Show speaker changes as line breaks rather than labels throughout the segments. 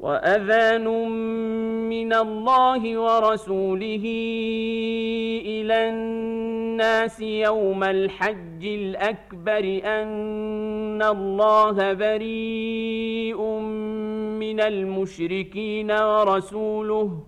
واذان من الله ورسوله إلى الناس يوم الحج الاكبر ان الله بريء من المشركين ورسوله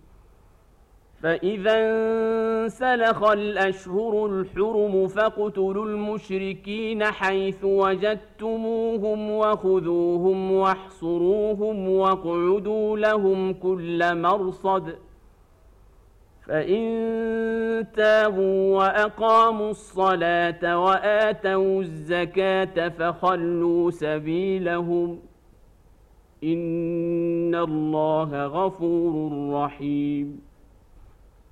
فإذا انسلخ الأشهر الحرم فاقتلوا المشركين حيث وجدتموهم وخذوهم واحصروهم واقعدوا لهم كل مرصد فإن تابوا وأقاموا الصلاة وآتوا الزكاة فخلوا سبيلهم إن الله غفور رحيم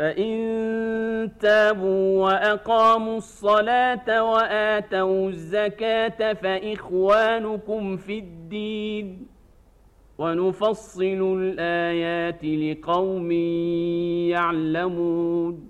فإن تابوا وأقاموا الصلاة وآتوا الزكاة فإخوانكم في الدين ونفصل الآيات لقوم يعلمون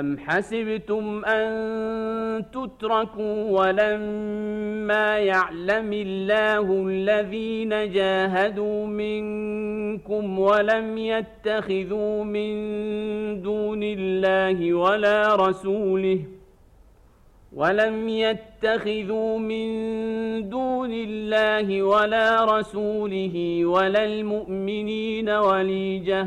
أم حسبتم أن تتركوا ولما يعلم الله الذين جاهدوا منكم ولم يتخذوا من دون الله ولا رسوله ولم يتخذوا من دون الله ولا رسوله ولا المؤمنين وليجه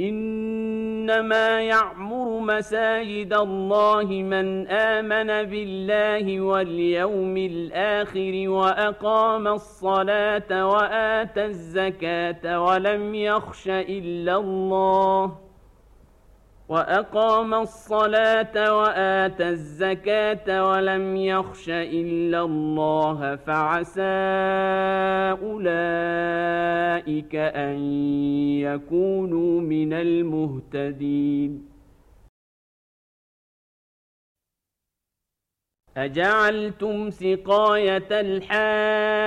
إنما يعمر مساجد الله من آمن بالله واليوم الآخر وأقام الصلاة وآتى الزكاة ولم يخش إلا الله وأقام الصلاة وآتى الزكاة ولم يخش إلا الله فعسى أولئك أن يكونوا من المهتدين. أجعلتم سقاية الحاج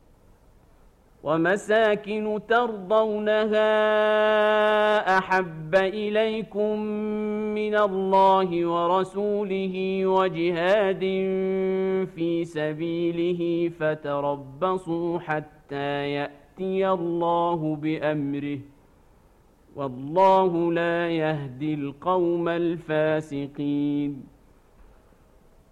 ومساكن ترضونها أحب إليكم من الله ورسوله وجهاد في سبيله فتربصوا حتى يأتي الله بأمره والله لا يهدي القوم الفاسقين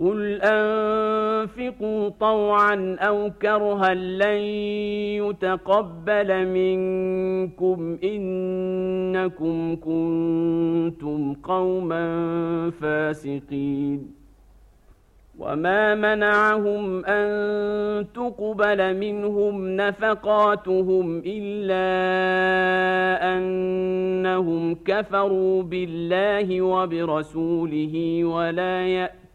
قل انفقوا طوعا أو كرها لن يتقبل منكم انكم كنتم قوما فاسقين وما منعهم ان تقبل منهم نفقاتهم الا انهم كفروا بالله وبرسوله ولا يأتون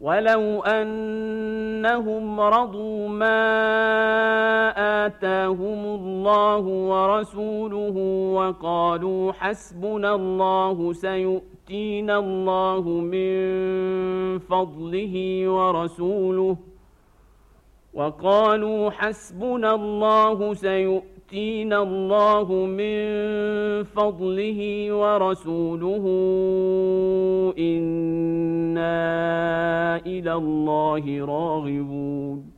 ولو انهم رضوا ما اتاهم الله ورسوله وقالوا حسبنا الله سيؤتينا الله من فضله ورسوله وقالوا حسبنا الله سيؤتينا الله من فضله ورسوله أنا إلى الله راغبون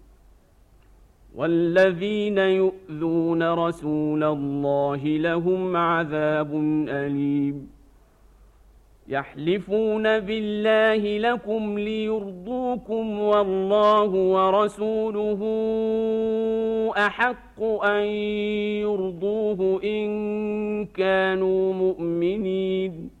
والذين يؤذون رسول الله لهم عذاب أليم. يحلفون بالله لكم ليرضوكم والله ورسوله أحق أن يرضوه إن كانوا مؤمنين.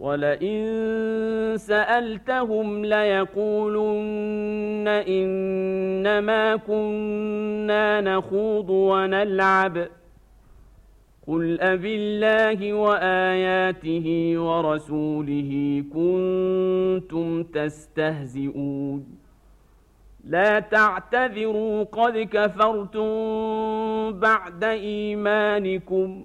ولئن سألتهم ليقولن إنما كنا نخوض ونلعب. قل أبالله وآياته ورسوله كنتم تستهزئون. لا تعتذروا قد كفرتم بعد إيمانكم.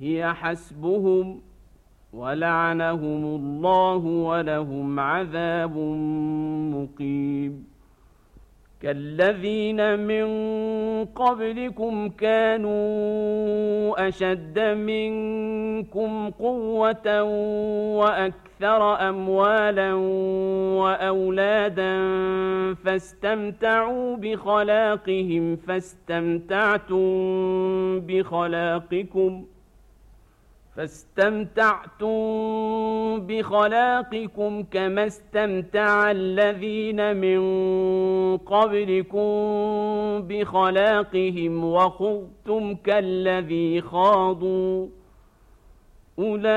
هي حسبهم ولعنهم الله ولهم عذاب مقيم. كالذين من قبلكم كانوا أشد منكم قوة وأكثر أموالا وأولادا فاستمتعوا بخلاقهم فاستمتعتم بخلاقكم فاستمتعتم بخلاقكم كما استمتع الذين من قبلكم بخلاقهم وخضتم كالذي خاضوا. أولئك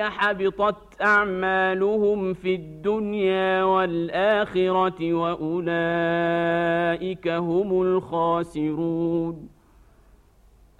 حبطت أعمالهم في الدنيا والآخرة وأولئك هم الخاسرون.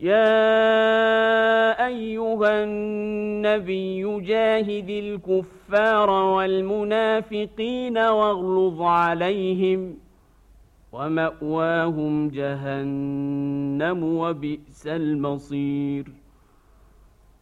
يا أيها النبي جاهد الكفار والمنافقين واغلظ عليهم ومأواهم جهنم وبئس المصير.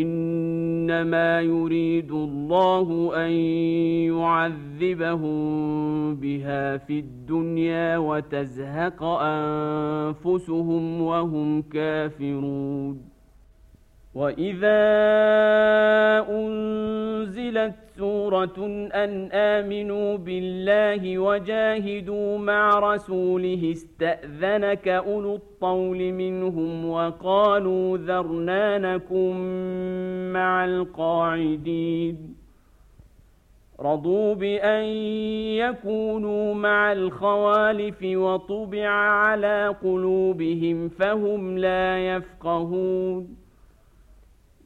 إنما يريد الله أن يعذبهم بها في الدنيا وتزهق أنفسهم وهم كافرون. واذا انزلت سوره ان امنوا بالله وجاهدوا مع رسوله استاذنك اولو الطول منهم وقالوا ذرنا نكن مع القاعدين رضوا بان يكونوا مع الخوالف وطبع على قلوبهم فهم لا يفقهون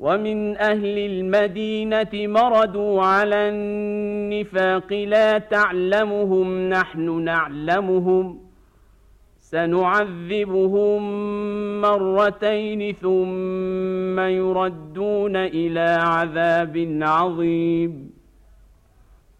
ومن أهل المدينة مردوا على النفاق لا تعلمهم نحن نعلمهم سنعذبهم مرتين ثم يردون إلى عذاب عظيم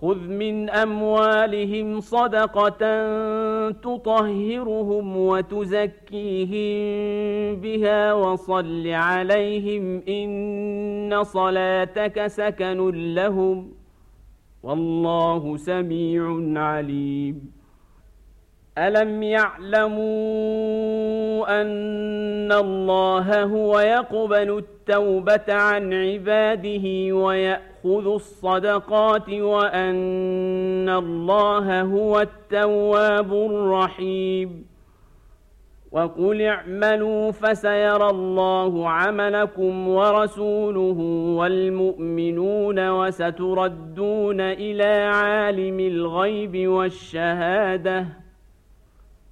خذ من اموالهم صدقه تطهرهم وتزكيهم بها وصل عليهم ان صلاتك سكن لهم والله سميع عليم. الم يعلموا ان الله هو يقبل التوبه عن عباده ويأخذ الصدقات وأن الله هو التواب الرحيم. وقل اعملوا فسيرى الله عملكم ورسوله والمؤمنون وستردون إلى عالم الغيب والشهادة.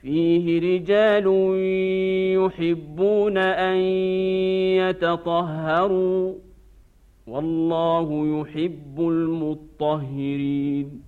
فيه رجال يحبون أن يتطهروا والله يحب المطهرين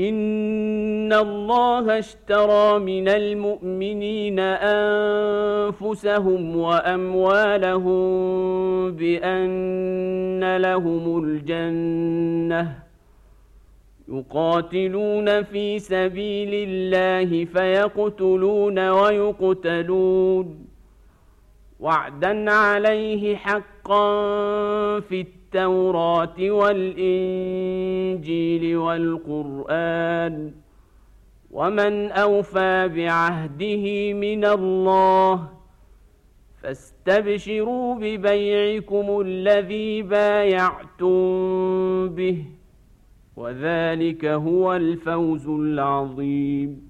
إن الله اشترى من المؤمنين أنفسهم وأموالهم بأن لهم الجنة يقاتلون في سبيل الله فيقتلون ويقتلون وعدا عليه حقا في التوراة والإنجيل والقرآن ومن أوفى بعهده من الله فاستبشروا ببيعكم الذي بايعتم به وذلك هو الفوز العظيم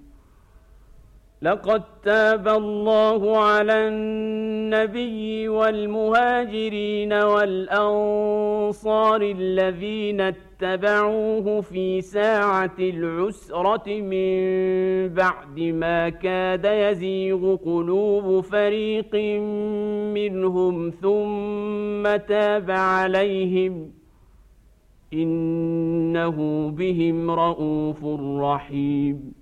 لقد تاب الله على النبي والمهاجرين والأنصار الذين اتبعوه في ساعة العسرة من بعد ما كاد يزيغ قلوب فريق منهم ثم تاب عليهم إنه بهم رءوف رحيم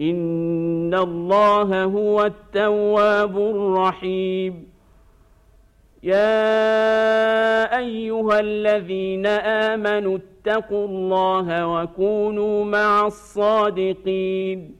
ان الله هو التواب الرحيم يا ايها الذين امنوا اتقوا الله وكونوا مع الصادقين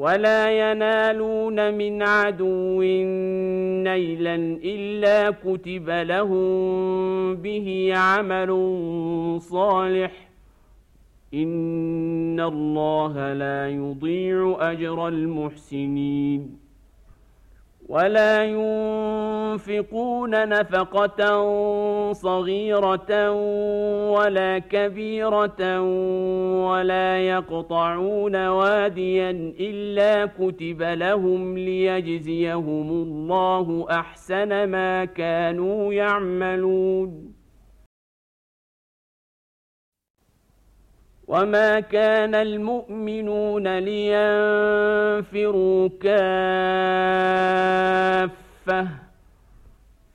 ولا ينالون من عدو نيلا إلا كتب لهم به عمل صالح. إن الله لا يضيع أجر المحسنين. ولا ينفقون نفقة صغيرة ولا كبيرة ولا يقطعون واديا إلا كتب لهم ليجزيهم الله أحسن ما كانوا يعملون وما كان المؤمنون لينفروا كافه